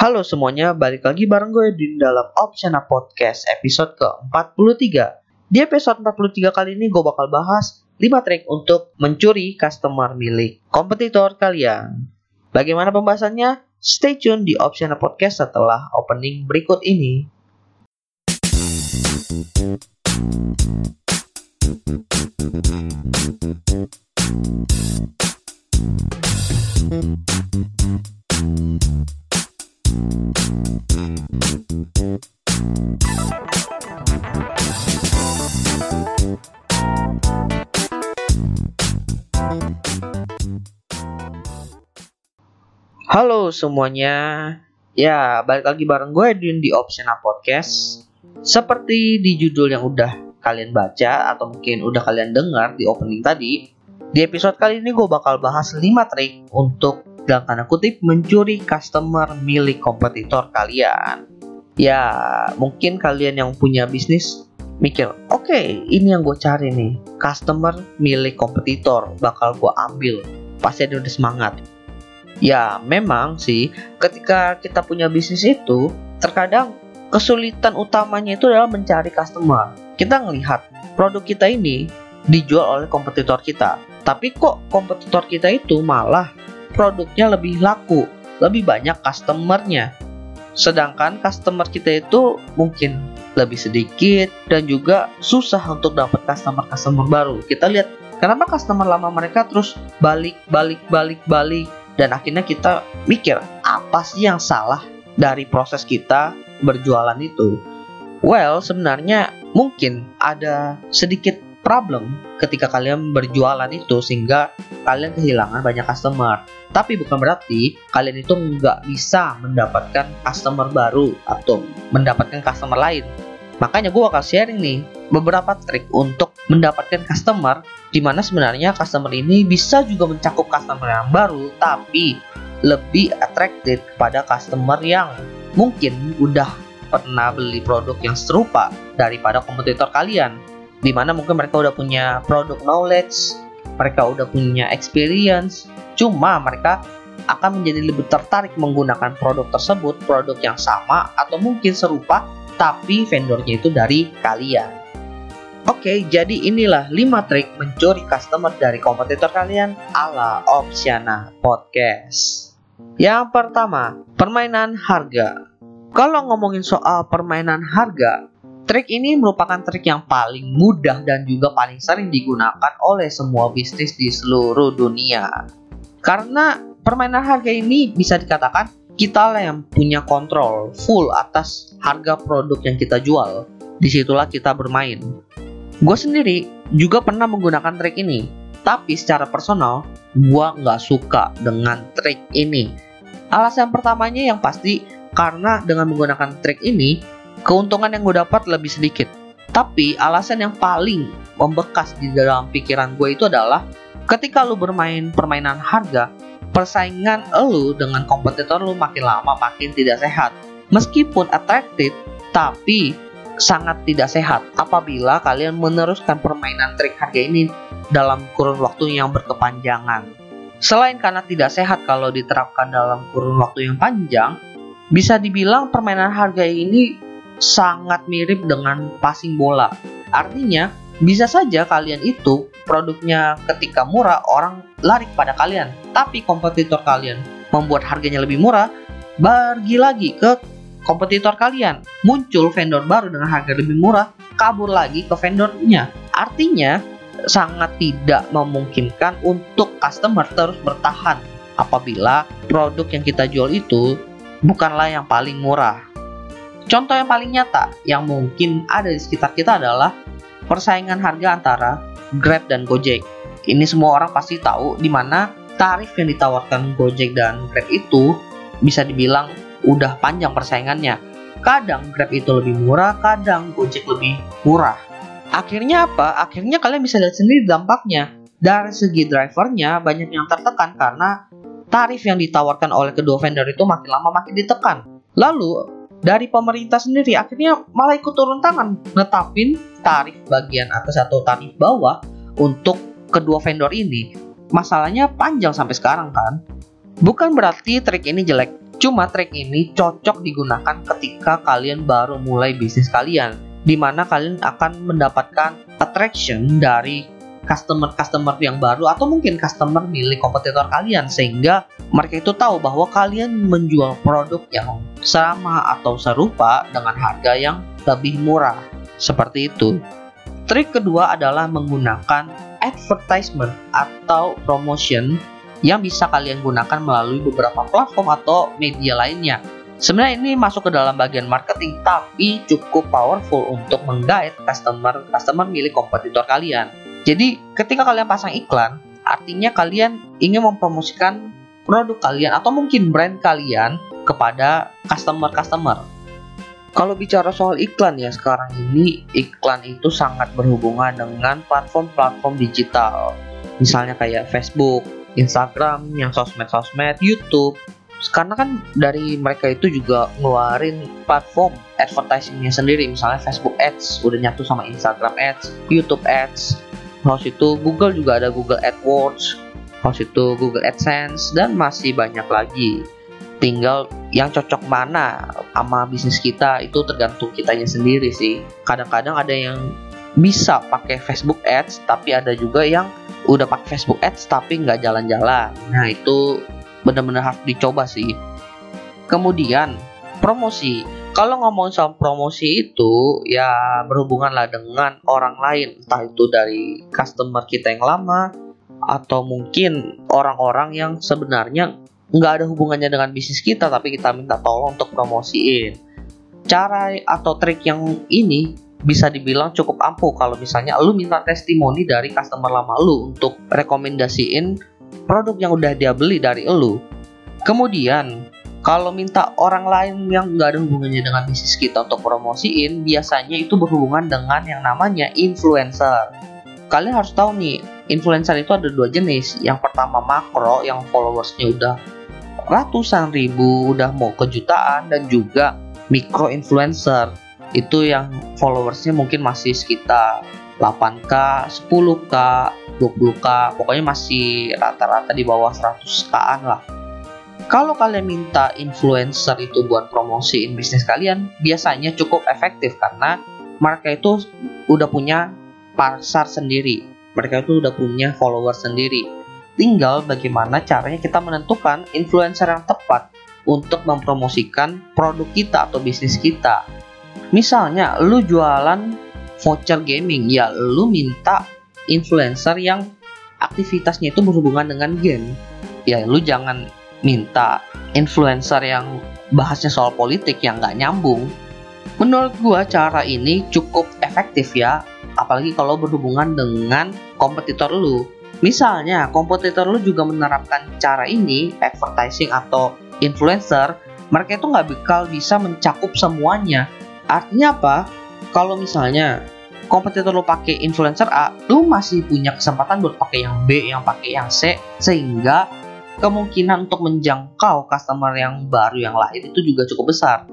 Halo semuanya, balik lagi bareng gue di dalam Opsiana Podcast episode ke-43. Di episode 43 kali ini gue bakal bahas 5 trik untuk mencuri customer milik kompetitor kalian. Bagaimana pembahasannya? Stay tune di Opsiana Podcast setelah opening berikut ini. Halo semuanya, ya balik lagi bareng gue Edwin di Opsiana Podcast. Seperti di judul yang udah kalian baca atau mungkin udah kalian dengar di opening tadi, di episode kali ini gue bakal bahas 5 trik untuk dalam tanda kutip mencuri customer milik kompetitor kalian. Ya, mungkin kalian yang punya bisnis mikir, oke okay, ini yang gue cari nih, customer milik kompetitor bakal gue ambil. Pasti ada udah semangat Ya, memang sih ketika kita punya bisnis itu, terkadang kesulitan utamanya itu adalah mencari customer. Kita ngelihat produk kita ini dijual oleh kompetitor kita. Tapi kok kompetitor kita itu malah produknya lebih laku, lebih banyak customernya. Sedangkan customer kita itu mungkin lebih sedikit dan juga susah untuk dapat customer-customer baru. Kita lihat kenapa customer lama mereka terus balik balik balik balik dan akhirnya kita mikir apa sih yang salah dari proses kita berjualan itu well sebenarnya mungkin ada sedikit problem ketika kalian berjualan itu sehingga kalian kehilangan banyak customer. Tapi bukan berarti kalian itu nggak bisa mendapatkan customer baru atau mendapatkan customer lain. Makanya gue akan sharing nih beberapa trik untuk mendapatkan customer di mana sebenarnya customer ini bisa juga mencakup customer yang baru tapi lebih attracted kepada customer yang mungkin udah pernah beli produk yang serupa daripada kompetitor kalian di mana mungkin mereka udah punya produk knowledge mereka udah punya experience cuma mereka akan menjadi lebih tertarik menggunakan produk tersebut produk yang sama atau mungkin serupa tapi vendornya itu dari kalian Oke, jadi inilah 5 trik mencuri customer dari kompetitor kalian ala Opsiana Podcast. Yang pertama, permainan harga. Kalau ngomongin soal permainan harga, trik ini merupakan trik yang paling mudah dan juga paling sering digunakan oleh semua bisnis di seluruh dunia. Karena permainan harga ini bisa dikatakan kita lah yang punya kontrol full atas harga produk yang kita jual. Di situlah kita bermain Gue sendiri juga pernah menggunakan trik ini, tapi secara personal gue nggak suka dengan trik ini. Alasan pertamanya yang pasti karena dengan menggunakan trik ini, keuntungan yang gue dapat lebih sedikit. Tapi alasan yang paling membekas di dalam pikiran gue itu adalah ketika lu bermain permainan harga, persaingan lu dengan kompetitor lu makin lama makin tidak sehat. Meskipun attractive, tapi sangat tidak sehat apabila kalian meneruskan permainan trik harga ini dalam kurun waktu yang berkepanjangan. Selain karena tidak sehat kalau diterapkan dalam kurun waktu yang panjang, bisa dibilang permainan harga ini sangat mirip dengan passing bola. Artinya, bisa saja kalian itu produknya ketika murah orang lari pada kalian, tapi kompetitor kalian membuat harganya lebih murah, pergi lagi ke kompetitor kalian. Muncul vendor baru dengan harga lebih murah, kabur lagi ke vendornya. Artinya, sangat tidak memungkinkan untuk customer terus bertahan apabila produk yang kita jual itu bukanlah yang paling murah. Contoh yang paling nyata yang mungkin ada di sekitar kita adalah persaingan harga antara Grab dan Gojek. Ini semua orang pasti tahu di mana tarif yang ditawarkan Gojek dan Grab itu bisa dibilang udah panjang persaingannya. Kadang Grab itu lebih murah, kadang Gojek lebih murah. Akhirnya apa? Akhirnya kalian bisa lihat sendiri dampaknya. Dari segi drivernya banyak yang tertekan karena tarif yang ditawarkan oleh kedua vendor itu makin lama makin ditekan. Lalu dari pemerintah sendiri akhirnya malah ikut turun tangan netapin tarif bagian atas atau tarif bawah untuk kedua vendor ini. Masalahnya panjang sampai sekarang kan. Bukan berarti trik ini jelek, Cuma trik ini cocok digunakan ketika kalian baru mulai bisnis kalian, di mana kalian akan mendapatkan attraction dari customer-customer yang baru atau mungkin customer milik kompetitor kalian sehingga mereka itu tahu bahwa kalian menjual produk yang sama atau serupa dengan harga yang lebih murah. Seperti itu. Trik kedua adalah menggunakan advertisement atau promotion yang bisa kalian gunakan melalui beberapa platform atau media lainnya. Sebenarnya ini masuk ke dalam bagian marketing tapi cukup powerful untuk menggait customer customer milik kompetitor kalian. Jadi ketika kalian pasang iklan, artinya kalian ingin mempromosikan produk kalian atau mungkin brand kalian kepada customer-customer. Kalau bicara soal iklan ya sekarang ini iklan itu sangat berhubungan dengan platform-platform digital. Misalnya kayak Facebook, Instagram, yang sosmed-sosmed, YouTube. Karena kan dari mereka itu juga ngeluarin platform advertisingnya sendiri, misalnya Facebook Ads udah nyatu sama Instagram Ads, YouTube Ads. Host itu Google juga ada Google AdWords, host itu Google AdSense dan masih banyak lagi. Tinggal yang cocok mana sama bisnis kita itu tergantung kitanya sendiri sih. Kadang-kadang ada yang bisa pakai Facebook Ads, tapi ada juga yang udah pakai Facebook Ads tapi nggak jalan-jalan. Nah itu benar-benar harus dicoba sih. Kemudian promosi. Kalau ngomong soal promosi itu ya berhubungan lah dengan orang lain, entah itu dari customer kita yang lama atau mungkin orang-orang yang sebenarnya nggak ada hubungannya dengan bisnis kita tapi kita minta tolong untuk promosiin. Cara atau trik yang ini bisa dibilang cukup ampuh kalau misalnya lu minta testimoni dari customer lama lu untuk rekomendasiin produk yang udah dia beli dari lu. Kemudian, kalau minta orang lain yang nggak ada hubungannya dengan bisnis kita untuk promosiin, biasanya itu berhubungan dengan yang namanya influencer. Kalian harus tahu nih, influencer itu ada dua jenis. Yang pertama makro, yang followersnya udah ratusan ribu, udah mau kejutaan, dan juga mikro influencer itu yang followersnya mungkin masih sekitar 8k, 10k, 20k, pokoknya masih rata-rata di bawah 100k-an lah. Kalau kalian minta influencer itu buat promosiin bisnis kalian, biasanya cukup efektif karena mereka itu udah punya pasar sendiri. Mereka itu udah punya follower sendiri. Tinggal bagaimana caranya kita menentukan influencer yang tepat untuk mempromosikan produk kita atau bisnis kita Misalnya lu jualan voucher gaming, ya lu minta influencer yang aktivitasnya itu berhubungan dengan game. Ya lu jangan minta influencer yang bahasnya soal politik yang nggak nyambung. Menurut gua cara ini cukup efektif ya, apalagi kalau berhubungan dengan kompetitor lu. Misalnya, kompetitor lu juga menerapkan cara ini, advertising atau influencer, mereka itu nggak bakal bisa mencakup semuanya Artinya apa? Kalau misalnya kompetitor lo pakai influencer A, lo masih punya kesempatan buat pakai yang B, yang pakai yang C, sehingga kemungkinan untuk menjangkau customer yang baru yang lain itu juga cukup besar.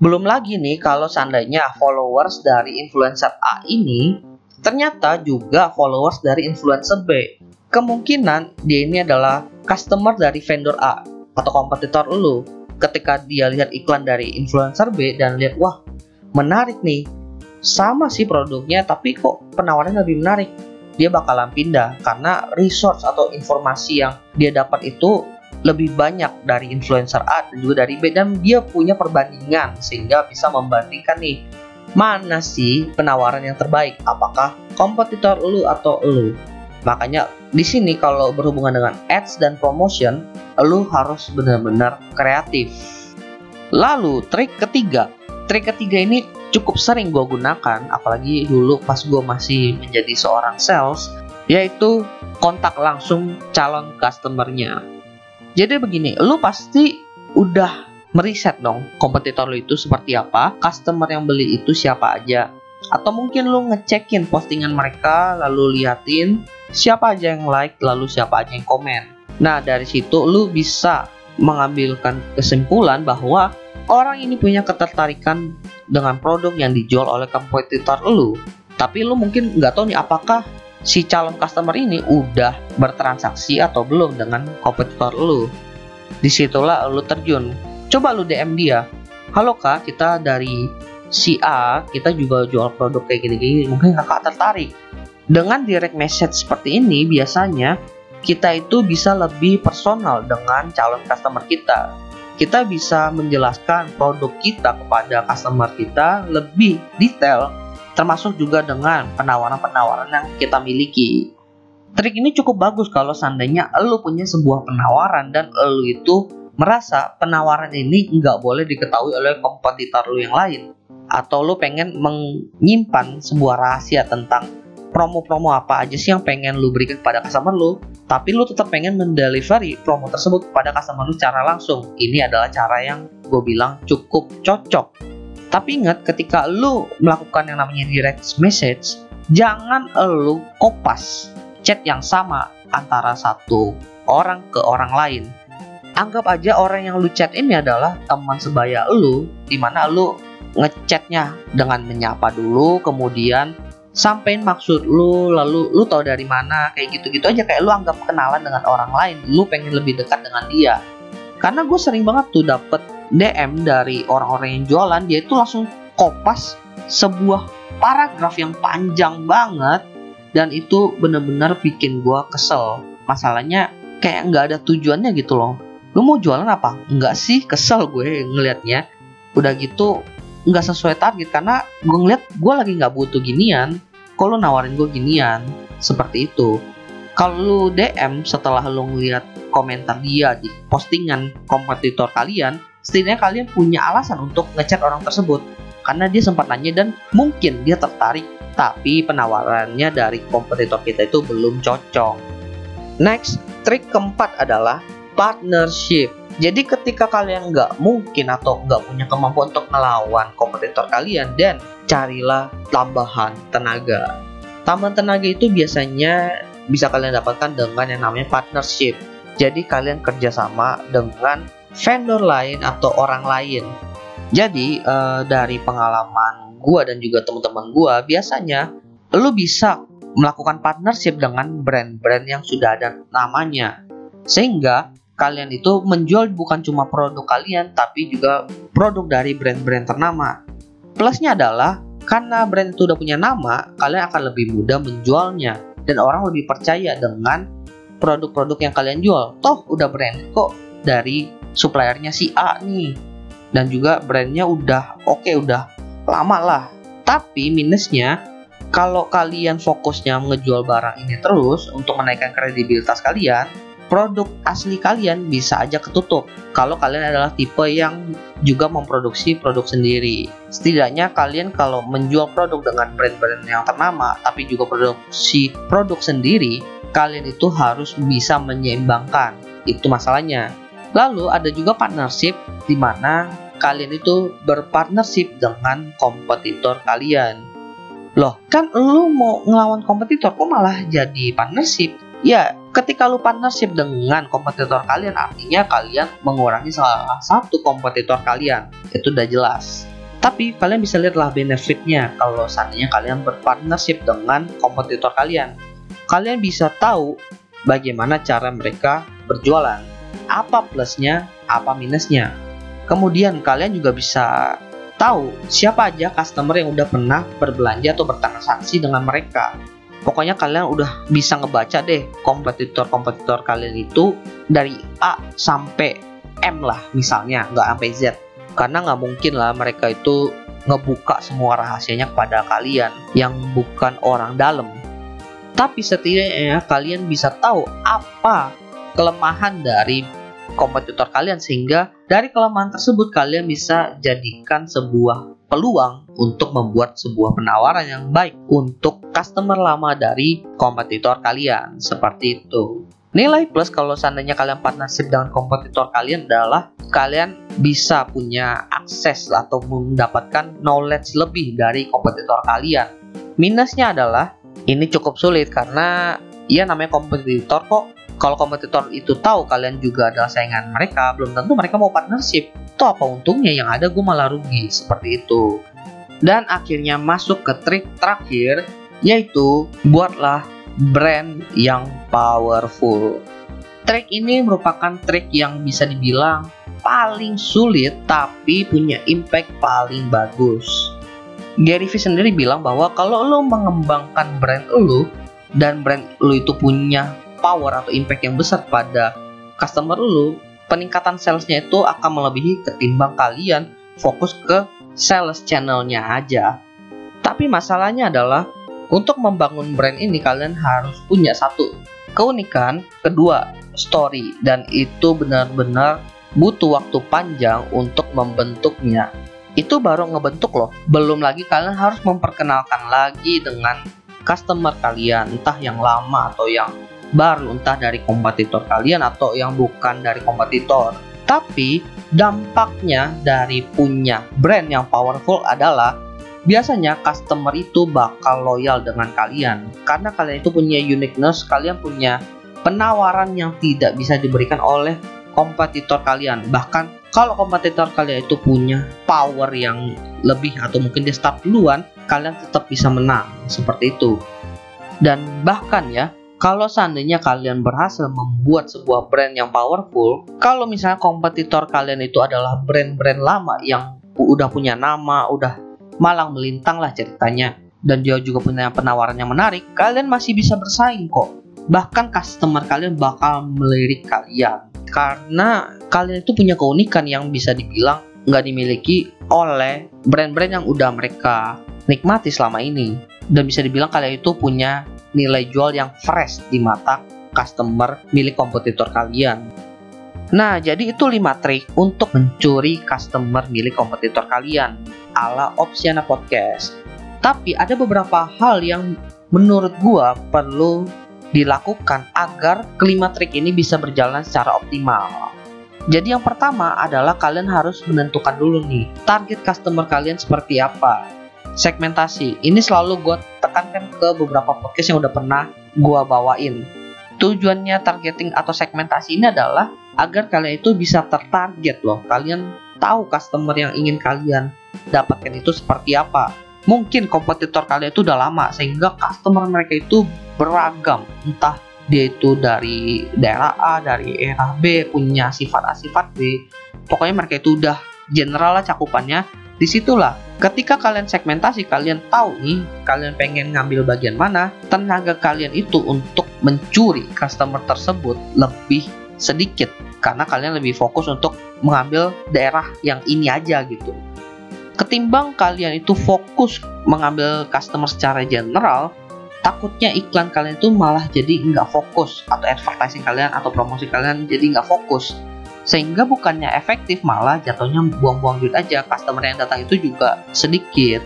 Belum lagi nih kalau seandainya followers dari influencer A ini ternyata juga followers dari influencer B. Kemungkinan dia ini adalah customer dari vendor A atau kompetitor lo. Ketika dia lihat iklan dari influencer B dan lihat wah menarik nih sama sih produknya tapi kok penawarannya lebih menarik dia bakalan pindah. Karena resource atau informasi yang dia dapat itu lebih banyak dari influencer A dan juga dari B. Dan dia punya perbandingan sehingga bisa membandingkan nih mana sih penawaran yang terbaik? Apakah kompetitor lu atau lu? Makanya di sini kalau berhubungan dengan ads dan promotion lu harus benar-benar kreatif. Lalu trik ketiga. Trik ketiga ini cukup sering gue gunakan apalagi dulu pas gue masih menjadi seorang sales yaitu kontak langsung calon customernya. Jadi begini lu pasti udah meriset dong kompetitor lu itu seperti apa customer yang beli itu siapa aja. Atau mungkin lu ngecekin postingan mereka lalu liatin siapa aja yang like lalu siapa aja yang komen. Nah dari situ lu bisa mengambilkan kesimpulan bahwa orang ini punya ketertarikan dengan produk yang dijual oleh kompetitor lu tapi lu mungkin nggak tahu nih apakah si calon customer ini udah bertransaksi atau belum dengan kompetitor lu di situlah lu terjun Coba lu DM dia. Halo kak, kita dari si A, kita juga jual produk kayak gini-gini. Mungkin kakak tertarik. Dengan direct message seperti ini, biasanya kita itu bisa lebih personal dengan calon customer kita. Kita bisa menjelaskan produk kita kepada customer kita lebih detail, termasuk juga dengan penawaran-penawaran yang kita miliki. Trik ini cukup bagus kalau seandainya lo punya sebuah penawaran dan lo itu merasa penawaran ini nggak boleh diketahui oleh kompetitor lo yang lain atau lo pengen menyimpan sebuah rahasia tentang promo-promo apa aja sih yang pengen lu berikan kepada customer lu tapi lu tetap pengen mendelivery promo tersebut kepada customer lu secara langsung. Ini adalah cara yang gue bilang cukup cocok. Tapi ingat ketika lu melakukan yang namanya direct message jangan lu kopas chat yang sama antara satu orang ke orang lain. Anggap aja orang yang lu chat ini adalah teman sebaya lu di mana lu ngechatnya dengan menyapa dulu kemudian sampein maksud lu lalu lu tahu dari mana kayak gitu-gitu aja. Kayak lu anggap kenalan dengan orang lain lu pengen lebih dekat dengan dia. Karena gue sering banget tuh dapet DM dari orang-orang yang jualan dia itu langsung kopas sebuah paragraf yang panjang banget dan itu bener-bener bikin gue kesel. Masalahnya kayak nggak ada tujuannya gitu loh. Lu mau jualan apa? Enggak sih kesel gue ngelihatnya udah gitu nggak sesuai target karena gue ngeliat gue lagi nggak butuh ginian. Kalau nawarin gue ginian? Seperti itu. Kalau lu DM setelah lu ngeliat komentar dia di postingan kompetitor kalian setidaknya kalian punya alasan untuk ngechat orang tersebut. Karena dia sempat nanya dan mungkin dia tertarik tapi penawarannya dari kompetitor kita itu belum cocok. Next trik keempat adalah partnership. Jadi ketika kalian nggak mungkin atau nggak punya kemampuan untuk melawan kompetitor kalian dan carilah tambahan tenaga. Tambahan tenaga itu biasanya bisa kalian dapatkan dengan yang namanya partnership. Jadi kalian kerjasama dengan vendor lain atau orang lain. Jadi uh, dari pengalaman gua dan juga teman-teman gua biasanya lu bisa melakukan partnership dengan brand-brand yang sudah ada namanya. Sehingga kalian itu menjual bukan cuma produk kalian tapi juga produk dari brand-brand ternama. Plusnya adalah karena brand itu udah punya nama, kalian akan lebih mudah menjualnya dan orang lebih percaya dengan produk-produk yang kalian jual. Toh udah brand kok dari suppliernya si A nih. Dan juga brandnya udah oke okay, udah lama lah. Tapi minusnya kalau kalian fokusnya mengejual barang ini terus untuk menaikkan kredibilitas kalian, produk asli kalian bisa aja ketutup kalau kalian adalah tipe yang juga memproduksi produk sendiri. Setidaknya kalian kalau menjual produk dengan brand-brand yang ternama tapi juga produksi produk sendiri, kalian itu harus bisa menyeimbangkan. Itu masalahnya. Lalu ada juga partnership di mana kalian itu berpartnership dengan kompetitor kalian. Loh, kan lu mau ngelawan kompetitor kok malah jadi partnership? Ya, ketika lu partnership dengan kompetitor kalian, artinya kalian mengurangi salah satu kompetitor kalian. Itu udah jelas. Tapi kalian bisa lihatlah benefitnya kalau seandainya kalian berpartnership dengan kompetitor kalian. Kalian bisa tahu bagaimana cara mereka berjualan, apa plusnya, apa minusnya. Kemudian kalian juga bisa tahu siapa aja customer yang udah pernah berbelanja atau bertransaksi dengan mereka pokoknya kalian udah bisa ngebaca deh kompetitor-kompetitor kalian itu dari A sampai M lah misalnya nggak sampai Z. Karena nggak mungkin lah mereka itu ngebuka semua rahasianya kepada kalian yang bukan orang dalam. Tapi setidaknya kalian bisa tahu apa kelemahan dari kompetitor kalian sehingga dari kelemahan tersebut kalian bisa jadikan sebuah peluang untuk membuat sebuah penawaran yang baik untuk customer lama dari kompetitor kalian. Seperti itu. Nilai plus kalau seandainya kalian partnership dengan kompetitor kalian adalah kalian bisa punya akses atau mendapatkan knowledge lebih dari kompetitor kalian. Minusnya adalah ini cukup sulit karena ya namanya kompetitor kok kalau kompetitor itu tahu kalian juga adalah saingan mereka, belum tentu mereka mau partnership. Itu apa untungnya yang ada gue malah rugi seperti itu. Dan akhirnya masuk ke trik terakhir yaitu buatlah brand yang powerful. Trik ini merupakan trik yang bisa dibilang paling sulit tapi punya impact paling bagus. Gary Vee sendiri bilang bahwa kalau lo mengembangkan brand lo dan brand lo itu punya power atau impact yang besar pada customer lo, peningkatan salesnya itu akan melebihi ketimbang kalian fokus ke sales channelnya aja. Tapi masalahnya adalah untuk membangun brand ini kalian harus punya satu keunikan, kedua story dan itu benar-benar butuh waktu panjang untuk membentuknya. Itu baru ngebentuk loh. Belum lagi kalian harus memperkenalkan lagi dengan customer kalian, entah yang lama atau yang baru, entah dari kompetitor kalian atau yang bukan dari kompetitor. Tapi dampaknya dari punya brand yang powerful adalah biasanya customer itu bakal loyal dengan kalian karena kalian itu punya uniqueness, kalian punya penawaran yang tidak bisa diberikan oleh kompetitor kalian. Bahkan kalau kompetitor kalian itu punya power yang lebih atau mungkin dia start duluan, kalian tetap bisa menang seperti itu. Dan bahkan ya, kalau seandainya kalian berhasil membuat sebuah brand yang powerful, kalau misalnya kompetitor kalian itu adalah brand-brand lama yang udah punya nama, udah malang melintang lah ceritanya dan dia juga punya penawaran yang menarik, kalian masih bisa bersaing kok. Bahkan customer kalian bakal melirik kalian karena kalian itu punya keunikan yang bisa dibilang nggak dimiliki oleh brand-brand yang udah mereka nikmati selama ini dan bisa dibilang kalian itu punya nilai jual yang fresh di mata customer milik kompetitor kalian. Nah, jadi itu 5 trik untuk mencuri customer milik kompetitor kalian ala Opsiana Podcast. Tapi ada beberapa hal yang menurut gua perlu dilakukan agar kelima trik ini bisa berjalan secara optimal. Jadi yang pertama adalah kalian harus menentukan dulu nih target customer kalian seperti apa. Segmentasi ini selalu gue tekankan ke beberapa podcast yang udah pernah gue bawain. Tujuannya targeting atau segmentasi ini adalah agar kalian itu bisa tertarget loh. Kalian tahu customer yang ingin kalian dapatkan itu seperti apa. Mungkin kompetitor kalian itu udah lama sehingga customer mereka itu beragam. Entah dia itu dari daerah A, dari daerah B, punya sifat A, sifat B. Pokoknya mereka itu udah general lah cakupannya. Di situlah ketika kalian segmentasi, kalian tahu nih kalian pengen ngambil bagian mana, tenaga kalian itu untuk mencuri customer tersebut lebih sedikit karena kalian lebih fokus untuk mengambil daerah yang ini aja gitu. Ketimbang kalian itu fokus mengambil customer secara general, takutnya iklan kalian itu malah jadi nggak fokus atau advertising kalian atau promosi kalian jadi nggak fokus sehingga bukannya efektif malah jatuhnya buang-buang duit aja customer yang datang itu juga sedikit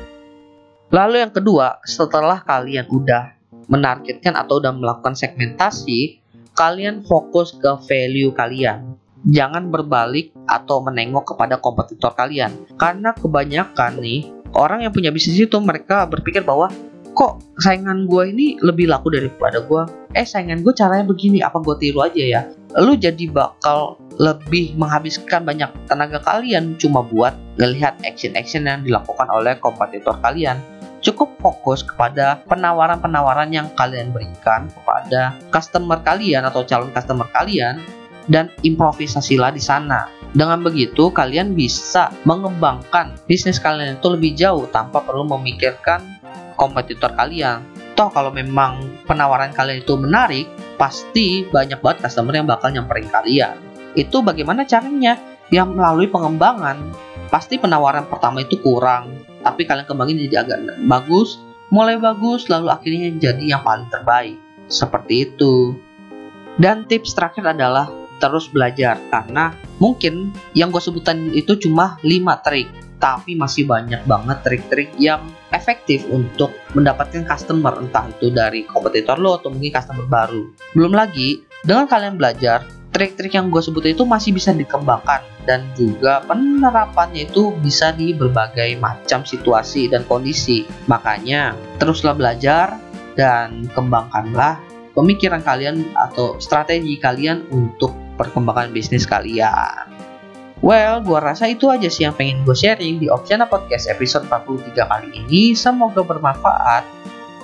lalu yang kedua setelah kalian udah menargetkan atau udah melakukan segmentasi kalian fokus ke value kalian. Jangan berbalik atau menengok kepada kompetitor kalian. Karena kebanyakan nih, orang yang punya bisnis itu mereka berpikir bahwa kok saingan gue ini lebih laku daripada gue. Eh saingan gue caranya begini, apa gue tiru aja ya? Lu jadi bakal lebih menghabiskan banyak tenaga kalian cuma buat ngelihat action-action yang dilakukan oleh kompetitor kalian cukup fokus kepada penawaran-penawaran yang kalian berikan kepada customer kalian atau calon customer kalian dan improvisasilah di sana. Dengan begitu, kalian bisa mengembangkan bisnis kalian itu lebih jauh tanpa perlu memikirkan kompetitor kalian. Toh kalau memang penawaran kalian itu menarik, pasti banyak banget customer yang bakal nyamperin kalian. Itu bagaimana caranya? Yang melalui pengembangan. Pasti penawaran pertama itu kurang, tapi kalian kembangin jadi agak bagus mulai bagus lalu akhirnya jadi yang paling terbaik seperti itu dan tips terakhir adalah terus belajar karena mungkin yang gue sebutan itu cuma 5 trik tapi masih banyak banget trik-trik yang efektif untuk mendapatkan customer entah itu dari kompetitor lo atau mungkin customer baru belum lagi dengan kalian belajar trik-trik yang gue sebutin itu masih bisa dikembangkan dan juga penerapannya itu bisa di berbagai macam situasi dan kondisi. Makanya teruslah belajar dan kembangkanlah pemikiran kalian atau strategi kalian untuk perkembangan bisnis kalian. Well, gua rasa itu aja sih yang pengen gue sharing di Opsiana Podcast episode 43 kali ini. Semoga bermanfaat.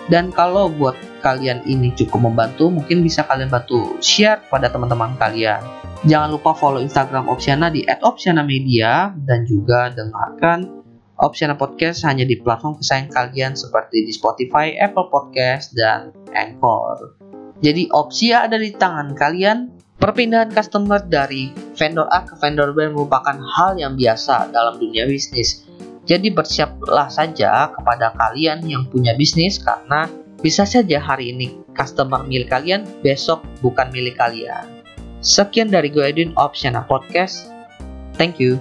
Dan kalau buat kalian ini cukup membantu, mungkin bisa kalian bantu share pada teman-teman kalian. Jangan lupa follow Instagram Opsiana di @opsiana_media dan juga dengarkan Opsiana Podcast hanya di platform kesayangan kalian seperti di Spotify, Apple Podcast, dan Anchor. Jadi opsi ada di tangan kalian. Perpindahan customer dari vendor A ke vendor B merupakan hal yang biasa dalam dunia bisnis. Jadi bersiaplah saja kepada kalian yang punya bisnis karena bisa saja hari ini customer milik kalian, besok bukan milik kalian. Sekian dari gue Edwin Opsiana Podcast. Thank you.